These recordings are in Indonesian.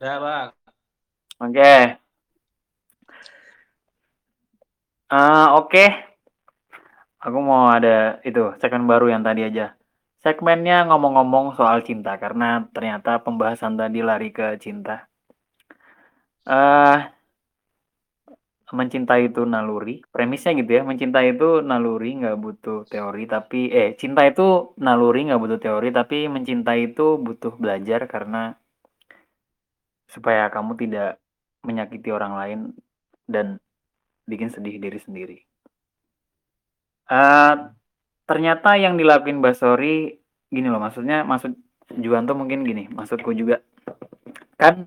Ya, Bang. Oke. Ah, oke. Aku mau ada itu segmen baru yang tadi aja. Segmennya ngomong-ngomong soal cinta karena ternyata pembahasan tadi lari ke cinta. Eh mencintai itu naluri. Premisnya gitu ya, mencintai itu naluri nggak butuh teori tapi eh cinta itu naluri nggak butuh teori tapi mencintai itu butuh belajar karena supaya kamu tidak menyakiti orang lain dan bikin sedih diri sendiri. Uh, ternyata yang dilakuin Basori gini loh maksudnya maksud Juanto mungkin gini maksudku juga kan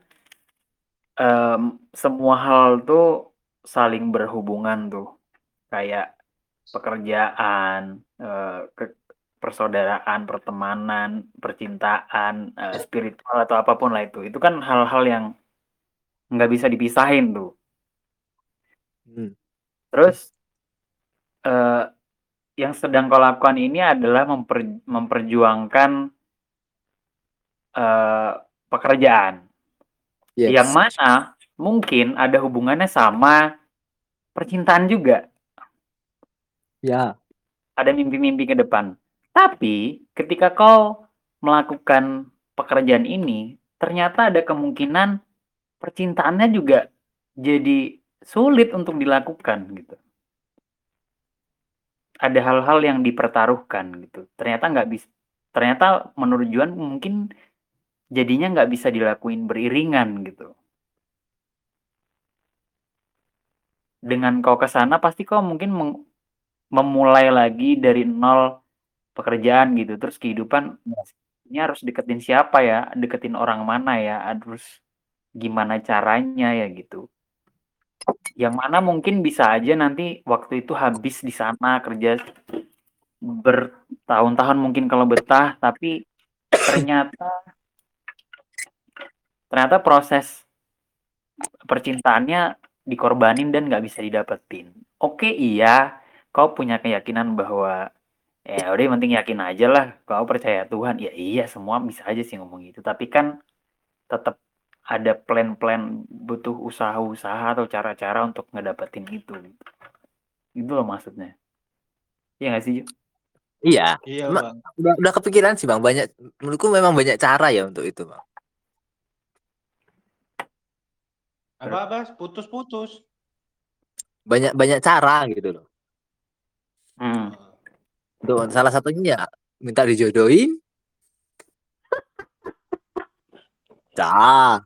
um, semua hal tuh saling berhubungan tuh kayak pekerjaan uh, ke persaudaraan pertemanan percintaan uh, spiritual atau apa pun lah itu itu kan hal-hal yang nggak bisa dipisahin tuh hmm. terus uh, yang sedang kau lakukan ini adalah memper, memperjuangkan uh, pekerjaan yes. yang mana mungkin ada hubungannya sama percintaan juga. Ya. Ada mimpi-mimpi ke depan. Tapi ketika kau melakukan pekerjaan ini, ternyata ada kemungkinan percintaannya juga jadi sulit untuk dilakukan gitu. Ada hal-hal yang dipertaruhkan gitu. Ternyata nggak bisa ternyata menurut Juan mungkin jadinya nggak bisa dilakuin beriringan gitu. Dengan kau ke sana pasti kau mungkin memulai lagi dari nol pekerjaan gitu. Terus kehidupan ini harus deketin siapa ya? Deketin orang mana ya? Harus gimana caranya ya gitu. Yang mana mungkin bisa aja nanti waktu itu habis di sana kerja bertahun-tahun mungkin kalau betah tapi ternyata ternyata proses percintaannya dikorbanin dan nggak bisa didapetin. Oke iya. Kau punya keyakinan bahwa ya udah yang penting yakin aja lah. Kau percaya Tuhan ya iya semua bisa aja sih ngomong gitu. Tapi kan tetap ada plan-plan butuh usaha-usaha atau cara-cara untuk ngedapetin itu. Itu loh maksudnya. Iya gak sih iya. Iya bang. Udah, udah kepikiran sih bang. Banyak menurutku memang banyak cara ya untuk itu bang. Apa bas putus-putus. Banyak banyak cara gitu loh. Hmm. Tuh, salah satunya ya, minta dijodohin Cah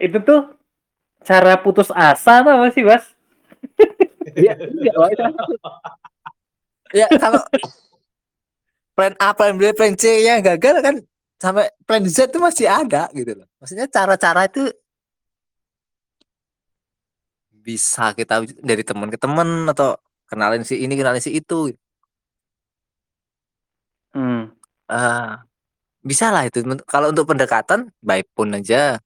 itu tuh cara putus asa apa sih, Bas? Iya, iya, ya kalau plan A, plan B, plan C yang gagal kan sampai plan Z itu masih ada gitu loh. Maksudnya cara-cara itu bisa kita dari teman ke teman atau kenalin si ini kenalin si itu. Hmm. Uh, bisa lah itu. Kalau untuk pendekatan, baik pun aja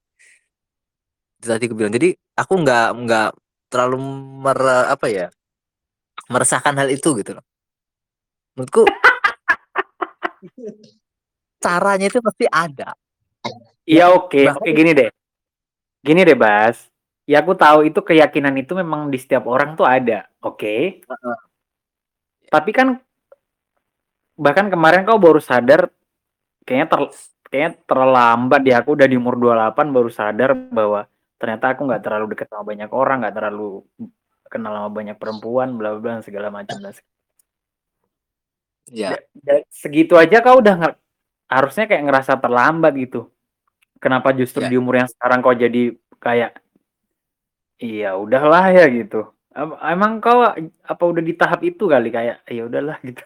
tadi aku bilang jadi aku nggak nggak terlalu mer apa ya meresahkan hal itu gitu loh menurutku caranya itu pasti ada iya oke okay. oke okay, gini deh gini deh Bas ya aku tahu itu keyakinan itu memang di setiap orang tuh ada oke okay? uh -uh. tapi kan bahkan kemarin kau baru sadar kayaknya ter kayaknya terlambat ya aku udah di umur 28 baru sadar bahwa ternyata aku nggak terlalu dekat sama banyak orang nggak terlalu kenal sama banyak perempuan bla bla segala macam dan ya segitu aja kau udah harusnya kayak ngerasa terlambat gitu kenapa justru ya. di umur yang sekarang kau jadi kayak iya udahlah ya gitu. Emang kau apa udah di tahap itu kali? Kayak ya udahlah gitu.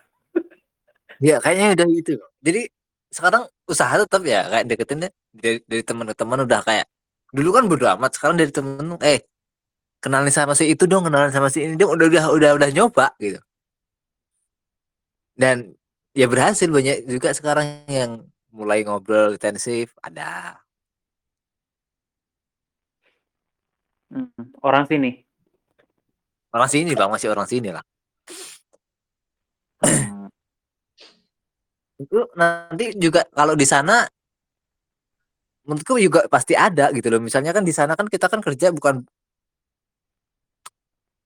Ya kayaknya udah gitu. Jadi sekarang usaha tetap ya kayak deketin deh dari, dari teman ke teman udah kayak dulu kan bodo amat sekarang dari temen eh kenalin sama si itu dong kenalan sama si ini dong udah udah udah udah nyoba gitu. Dan ya berhasil banyak juga sekarang yang mulai ngobrol intensif ada hmm, orang sini orang sini bang masih orang sini lah hmm. itu nanti juga kalau di sana menurutku juga pasti ada gitu loh. Misalnya kan di sana kan kita kan kerja bukan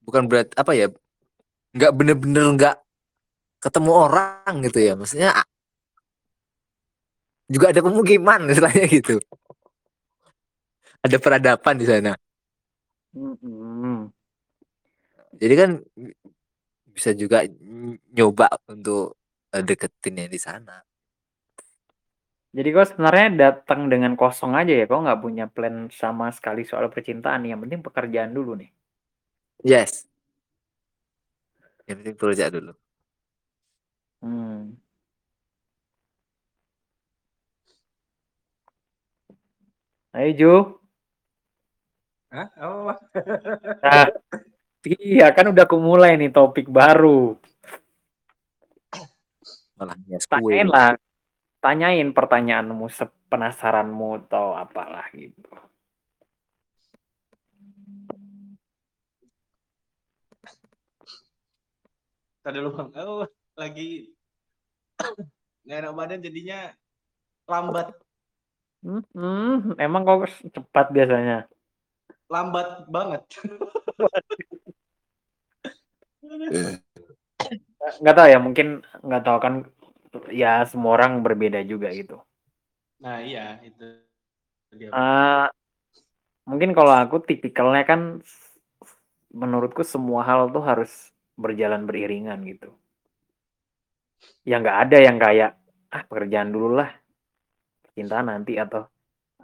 bukan berat apa ya? Nggak bener-bener nggak ketemu orang gitu ya. Maksudnya juga ada pemukiman istilahnya gitu. Ada peradaban di sana. Jadi kan bisa juga ny- nyoba untuk eh, deketin yang di sana. Jadi kok sebenarnya datang dengan kosong aja ya, kok nggak punya plan sama sekali soal percintaan. Yang penting pekerjaan dulu nih. Yes. Yang penting kerja dulu. Hmm. Ayo Ju. Hah? Oh, Nah, iya kan udah aku mulai nih topik baru. Malah. Tanyain lah, tanyain pertanyaanmu, penasaranmu atau apalah gitu. tadi lu bang. Oh, lagi nggak enak badan jadinya lambat, Hmm, hmm, emang kok cepat biasanya? Lambat banget. Nggak tahu ya, mungkin nggak tahu kan ya semua orang berbeda juga gitu. Nah iya itu. Eh, mungkin kalau aku tipikalnya kan menurutku semua hal tuh harus berjalan beriringan gitu. Ya nggak ada yang kayak ah pekerjaan dulu lah, cinta nanti atau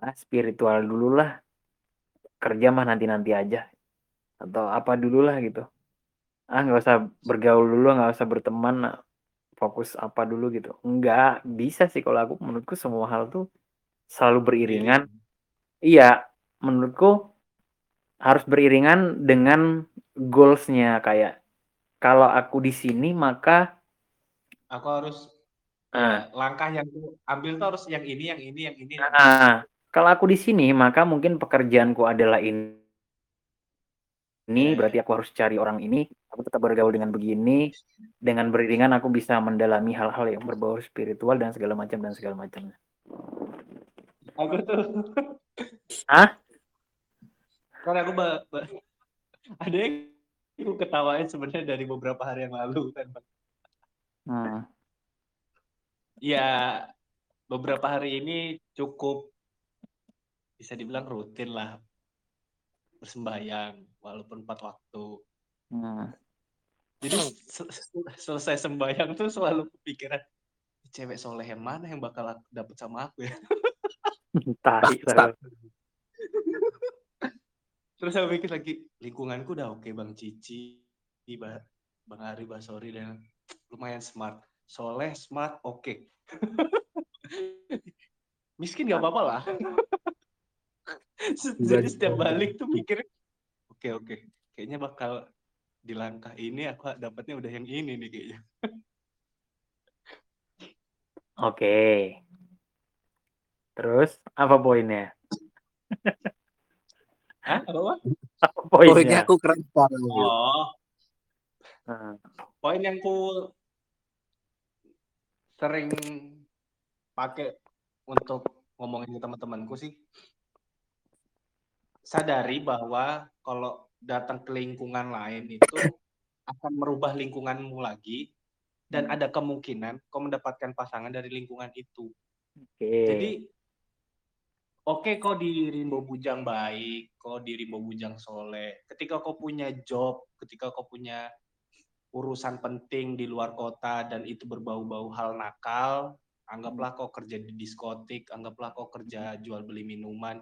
ah spiritual dulu lah, kerja mah nanti-nanti aja atau apa dulu lah gitu. Ah nggak usah bergaul dulu, nggak usah berteman, nah, fokus apa dulu gitu. Nggak bisa sih kalau aku menurutku semua hal tuh selalu beriringan. Iya, menurutku harus beriringan dengan goalsnya kayak kalau aku di sini maka Aku harus ya, langkah yang ku ambil tuh harus yang ini, yang ini, yang ini. ah, kalau aku di sini maka mungkin pekerjaanku adalah ini. Ini Ya, berarti aku harus cari orang ini. Aku tetap bergaul dengan begini. Dengan beriringan aku bisa mendalami hal-hal yang berbau spiritual dan segala macam dan segala macamnya. Aku tuh. Hah? Karena aku ba- ba- ada yang aku ketawain sebenarnya dari beberapa hari yang lalu kan. Bang. Hmm. Ya beberapa hari ini cukup bisa dibilang rutin lah bersembayang walaupun empat waktu. Hmm. Jadi se- se- selesai sembahyang tuh selalu kepikiran cewek soleh yang mana yang bakal dapet sama aku ya. Bangsat. Terus saya pikir lagi lingkunganku udah oke Bang Cici, Ba- Bang Ari Basori dan lumayan smart. Soleh, smart, oke. Miskin gak apa-apa lah. Jadi setiap balik tuh mikir, oke oke, kayaknya bakal di langkah ini aku dapatnya udah yang ini nih kayaknya. Oke. Terus apa poinnya? Hah? Apa? Apa Poinnya poinnya? aku keren. Oh, Hmm. poin yang ku sering pakai untuk ngomongin ke teman-temanku sih sadari bahwa kalau datang ke lingkungan lain itu akan merubah lingkunganmu lagi dan ada kemungkinan kau mendapatkan pasangan dari lingkungan itu. Oke. Jadi oke kau di Rimbo Bujang baik, kau di Rimbo Bujang soleh. Ketika kau punya job, ketika kau punya urusan penting di luar kota dan itu berbau-bau hal nakal, anggaplah kau kerja di diskotik, anggaplah kau kerja jual beli minuman,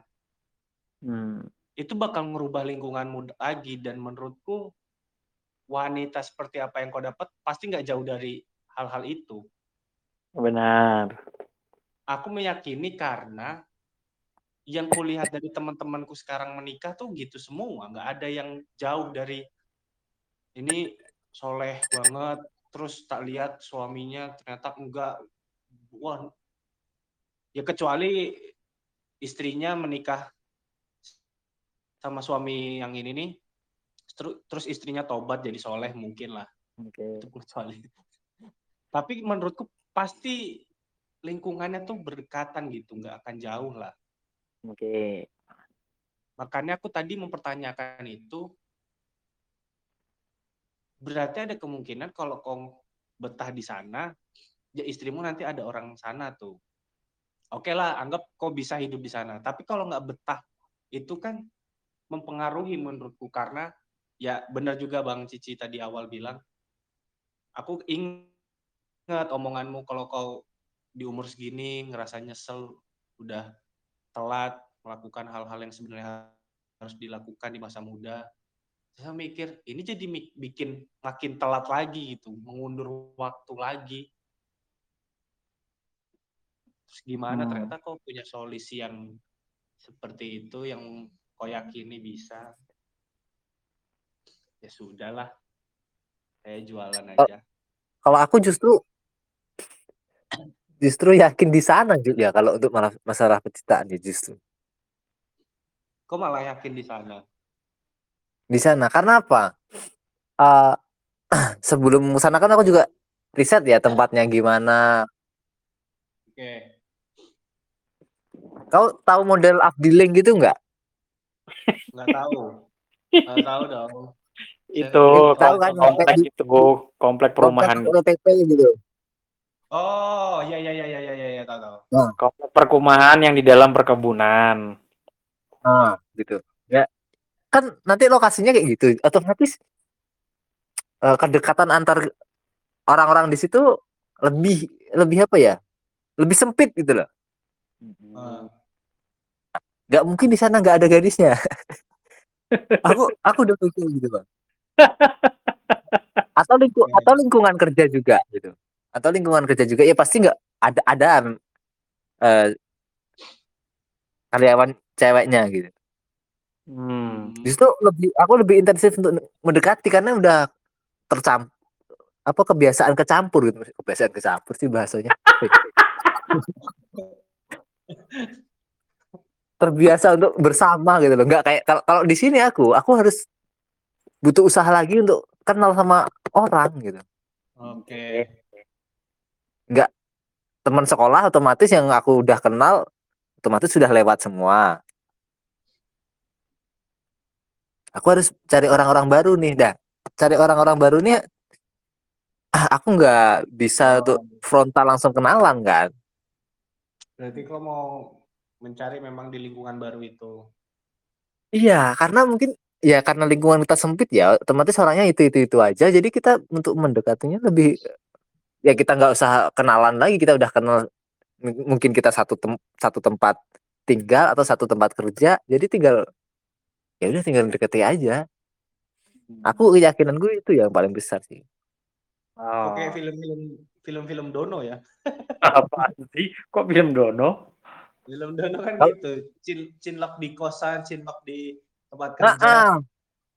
Hmm. Itu bakal merubah lingkunganmu lagi dan menurutku wanita seperti apa yang kau dapat pasti nggak jauh dari hal-hal itu. Benar. Aku meyakini karena yang kulihat dari teman-temanku sekarang menikah tuh gitu semua, nggak ada yang jauh dari ini soleh banget, terus tak lihat suaminya ternyata enggak, wah, ya kecuali istrinya menikah sama suami yang ini nih, terus terus istrinya tobat jadi soleh mungkin lah Oke. itu kecuali. Tapi menurutku pasti lingkungannya tuh berdekatan gitu, nggak akan jauh lah. Oke. Makanya aku tadi mempertanyakan itu berarti ada kemungkinan kalau kau betah di sana, ya istrimu nanti ada orang sana tuh. Oke lah, anggap kau bisa hidup di sana. Tapi kalau nggak betah, itu kan mempengaruhi menurutku karena ya benar juga Bang Cici tadi awal bilang, aku ingat omonganmu kalau kau di umur segini ngerasa nyesel, udah telat melakukan hal-hal yang sebenarnya harus dilakukan di masa muda. Saya mikir ini jadi bikin makin telat lagi gitu, mengundur waktu lagi. Terus gimana Hmm. ternyata kau punya solusi yang seperti itu yang kau yakini bisa. Ya sudahlah. Saya jualan aja. Kalau aku justru justru yakin di sana juga ya kalau untuk malah masalah penciptaan ya justru. Kok malah yakin di sana? Di sana karena apa? Uh, sebelum sana kan aku juga riset ya tempatnya gimana. Oke. Kau tahu model Afdiling gitu nggak? Nggak tahu. Nggak tahu dong. Itu tahu kan, komplek komplek- itu komplek perumahan Komplek OTP gitu. Oh, iya iya iya iya iya iya, tahu tahu. komplek perumahan yang di dalam perkebunan. Nah, gitu. Ya. Kan nanti lokasinya kayak gitu. Otomatis eh, kedekatan antar orang-orang di situ lebih lebih apa ya? Lebih sempit gitu loh. Ah. Gak mungkin di sana nggak ada gadisnya. aku aku udah pikir gitu bang. Atau lingku Oke. atau lingkungan kerja juga gitu. Atau lingkungan kerja juga ya pasti nggak ada ada eh, karyawan ceweknya gitu. Hmm. Justru lebih aku lebih intensif untuk mendekati karena udah tercampur apa kebiasaan kecampur gitu kebiasaan kecampur sih bahasanya terbiasa untuk bersama gitu loh. Nggak kayak kalau kalau di sini aku aku harus butuh usaha lagi untuk kenal sama orang gitu. Oke. teman sekolah otomatis yang aku udah kenal otomatis sudah lewat semua. Aku harus cari orang-orang baru nih dah. Cari orang-orang baru nih ah, aku nggak bisa untuk frontal langsung kenalan kan? Berarti kau mau mencari memang di lingkungan baru itu. Iya, karena mungkin ya karena lingkungan kita sempit ya, otomatis orangnya itu itu itu aja. Jadi kita untuk mendekatinya lebih ya kita nggak usah kenalan lagi, kita udah kenal mungkin kita satu tem satu tempat tinggal atau satu tempat kerja, jadi tinggal ya udah tinggal deketi aja. Aku keyakinan gue itu yang paling besar sih. Oh. Kayak film-film film-film Dono ya? apa sih? Kok film Dono? Film Dono kan Kalau- gitu. Cin cinlok di kosan, cinlok di tempat Ah, kerja. ah.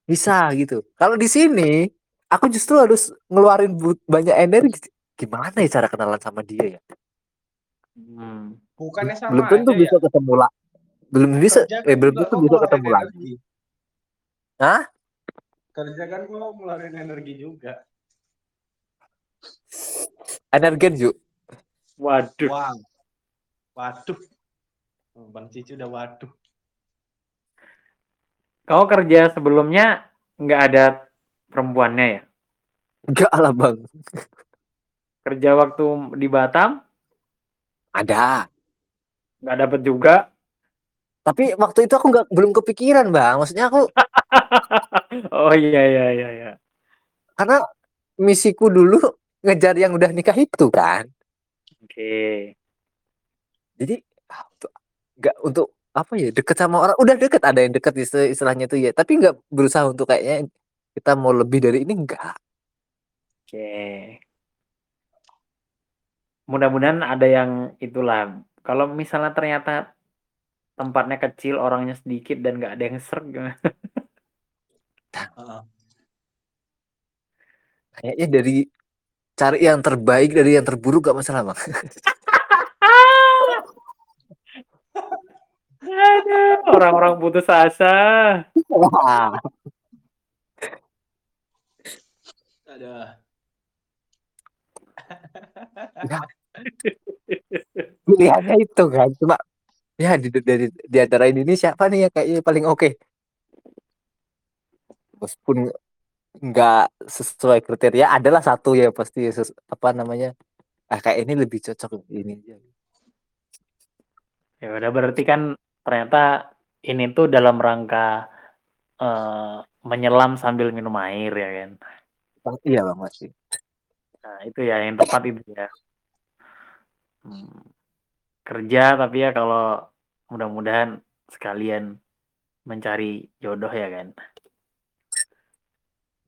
bisa gitu. Kalau di sini aku justru harus ngeluarin banyak energi. Gimana ya cara kenalan sama dia ya? Hmm. Bukannya sama belum tentu aja bisa ya. ketemu lah. Belum bisa, Kerja eh, kan belum juga tentu bisa ketemu lagi. Hah? Kerja kan kau ngeluarin energi juga. Energen yuk. Waduh. Wow. Waduh. Bang Cici udah waduh. Kau kerja sebelumnya nggak ada perempuannya ya? Enggak lah bang. Kerja waktu di Batam Ada. nggak dapet juga. Tapi waktu itu aku nggak belum kepikiran bang. Maksudnya aku oh iya iya iya iya. karena misiku dulu ngejar yang udah nikah itu kan. Oke. Jadi ah, untuk nggak untuk apa ya deket sama orang udah deket ada yang deket istilah- istilahnya itu ya. Tapi nggak berusaha untuk kayaknya kita mau lebih dari ini enggak. Oke. Mudah-mudahan ada yang itulah. Kalau misalnya ternyata tempatnya kecil, orangnya sedikit dan nggak ada yang serg gimana? Heeh. Kayaknya dari cari yang terbaik dari yang terburuk gak masalah bang. orang-orang putus asa. Ada. pilihannya itu kan cuma ya di, dari di antara ini siapa nih yang kayaknya paling oke? Meskipun nggak sesuai kriteria adalah satu ya pasti ses- apa namanya? Ah kayak ini lebih cocok ini aja. Ya udah berarti kan ternyata ini tuh dalam rangka eh, menyelam sambil minum air ya kan. Bang, iya bang masih Nah, itu ya yang tepat itu ya. Hmm. Kerja tapi ya kalau mudah-mudahan sekalian mencari jodoh ya kan.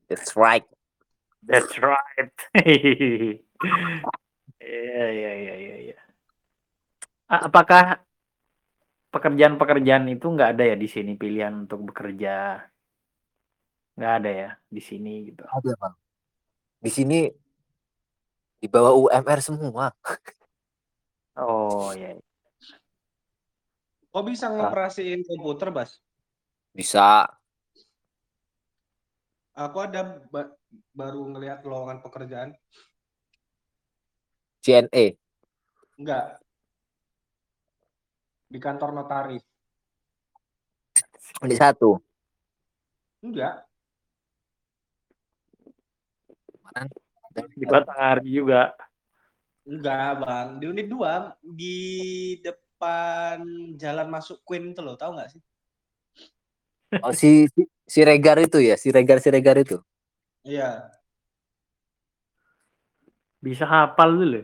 that's right That's right. Iya, iya, iya, iya, iya. A- Apakah pekerjaan-pekerjaan itu nggak ada ya di sini pilihan untuk bekerja? Nggak ada ya di sini gitu. ada bang di sini di bawah UMR semua Oh ya. Kok bisa ngoperasiin komputer, Bas? bisa Aku ada ba- baru ngelihat lowongan pekerjaan. CNE Enggak. Di kantor notaris. di satu Enggak. Di Batanghari juga. Enggak, Bang. Di unit 2 di depan jalan masuk Queen itu loh, tahu nggak sih? oh si, si si Regar itu ya si Regar si Regar itu Iya. Bisa hafal dulu.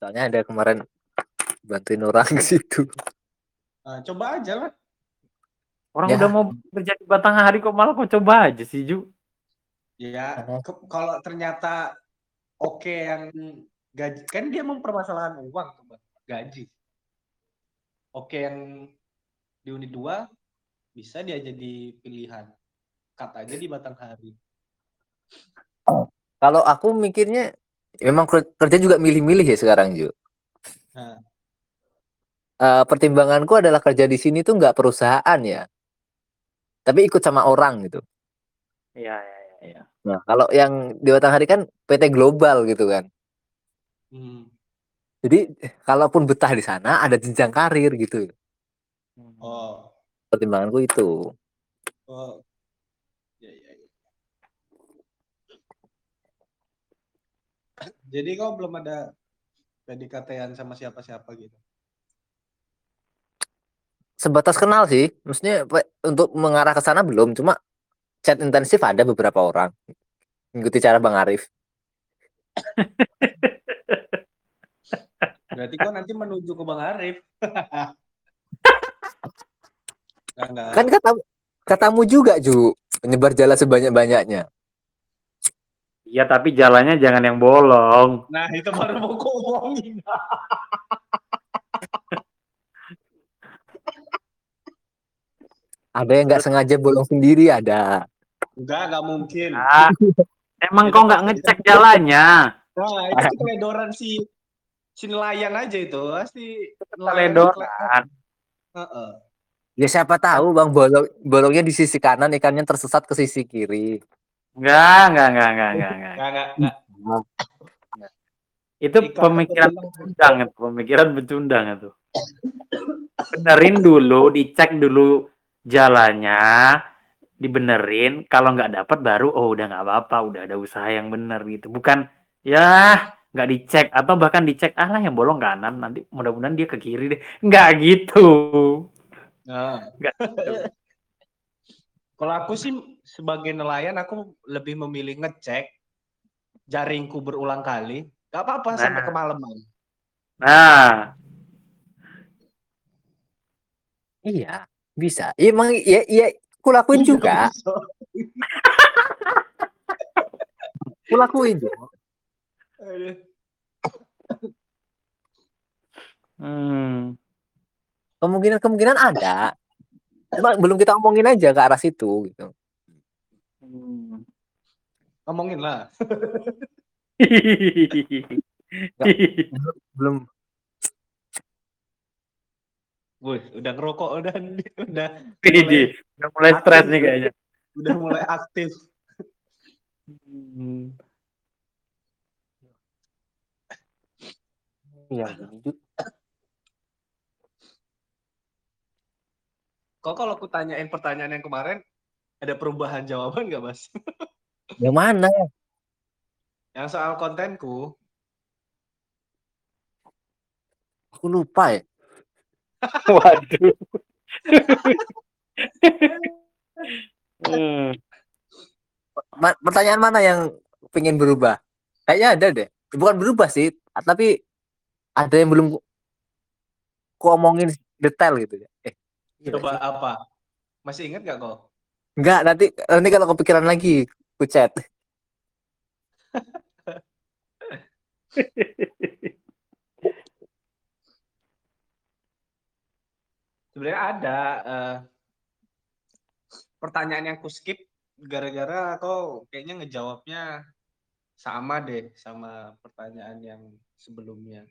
soalnya ada kemarin bantuin orang ke situ Nah, coba aja lah. Orang Ya. udah mau kerja di Batanghari kok malah kok coba aja sih Ju. Ya, kalau ternyata oke yang gaji kan dia mempermasalahkan uang tuh, Bang. gaji. Oke yang di unit 2 bisa dia jadi pilihan. Cut aja di Batanghari. kalau aku mikirnya memang ker- kerja juga milih-milih ya sekarang Ju Nah, Eh, pertimbanganku adalah kerja di sini tuh nggak perusahaan ya tapi ikut sama orang gitu Iya, iya, iya, iya. nah kalau yang di Batanghari kan PT global gitu kan hmm. jadi kalaupun betah di sana ada jenjang karir gitu. Oh, pertimbanganku itu oh. Ya, ya, ya. Jadi kau belum ada PDKT-an sama siapa-siapa gitu. Sebatas kenal sih. Maksudnya untuk mengarah ke sana belum. Cuma chat intensif ada beberapa orang. Mengikuti cara Bang Arif. Berarti kau nanti menuju ke Bang Arif. Enggak, enggak. kan kata katamu juga Ju. Menyebar jala sebanyak-banyaknya. Iya, tapi jalannya jangan yang bolong. Nah, itu baru mau kau ada yang nggak sengaja bolong sendiri ada Enggak, enggak mungkin. Ah, emang kok nggak ngecek jalannya? Nah, itu keteledoran si si nelayan aja itu. Pasti nelayan Teledoran. Heeh. ya siapa tahu Bang bolong bolongnya di sisi kanan ikannya tersesat ke sisi kiri Enggak, enggak, enggak, enggak, enggak, enggak. Enggak, enggak. Itu Ikan pemikiran itu, pemikiran pecundang itu. Benerin dulu, dicek dulu jalannya, dibenerin. Kalau nggak dapat baru, oh udah nggak apa-apa, udah ada usaha yang bener gitu. Bukan ya nggak dicek atau bahkan dicek ah lah yang bolong kanan nanti mudah-mudahan dia ke kiri deh. Nggak gitu. Nah. Enggak. Kalau aku sih sebagai nelayan aku lebih memilih ngecek jaringku berulang kali. Gak apa-apa sampai Nah. kemalaman. Nah, iya bisa. Iya, emang iya iya aku lakuin juga. aku lakuin juga. Hmm, kemungkinan kemungkinan ada. Cuma belum kita omongin aja ke arah situ gitu. Hmm. Ngomongin lah. belum Wih, udah ngerokok udah udah Widih, udah mulai stres nih kayaknya. udah mulai aktif. Hmm. iya gini, Ju. Kok kalau aku tanyain pertanyaan yang kemarin ada perubahan jawaban nggak, Mas? Yang mana? Yang soal kontenku. Aku lupa ya. Waduh. Hmm. Ma- pertanyaan mana yang pengen berubah? Kayaknya ada deh. Bukan berubah sih, tapi ada yang belum ku omongin detail gitu ya. Eh, iya Coba sih? apa? Masih ingat nggak kok? Enggak, nanti nanti kalau kepikiran lagi ku chat. Sebenarnya ada eh, pertanyaan yang ku skip gara-gara kok kayaknya ngejawabnya sama deh sama pertanyaan yang sebelumnya.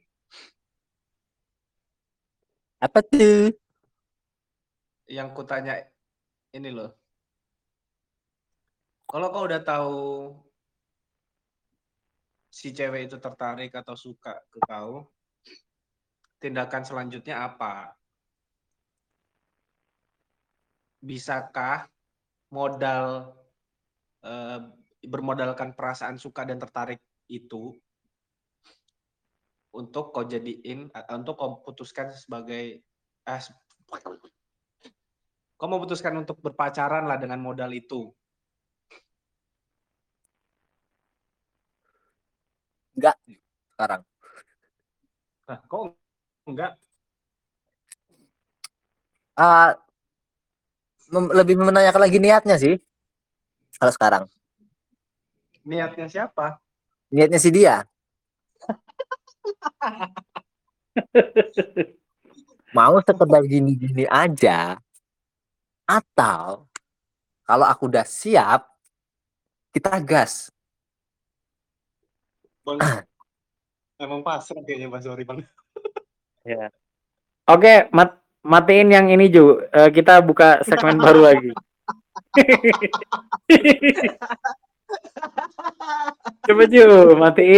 Apa tuh? Yang ku tanya ini loh. Kalau kau udah tahu si cewek itu tertarik atau suka ke kau, tindakan selanjutnya apa? Bisakah modal eh, bermodalkan perasaan suka dan tertarik itu untuk kau jadiin eh, untuk kau putuskan sebagai eh, kau memutuskan untuk berpacaran lah dengan modal itu. Enggak sekarang. Nah, kok enggak? Ah, mem- lebih menanyakan lagi niatnya sih. Kalau sekarang. Niatnya siapa? Niatnya si dia. Mau sekedar gini-gini aja. Atau kalau aku udah siap, kita gas. Bang, emang pasrah kayaknya Mas Ori Bang. Ya. Oke, mat matiin yang ini Ju. Eh, kita buka segmen baru lagi. Coba Ju, matiin.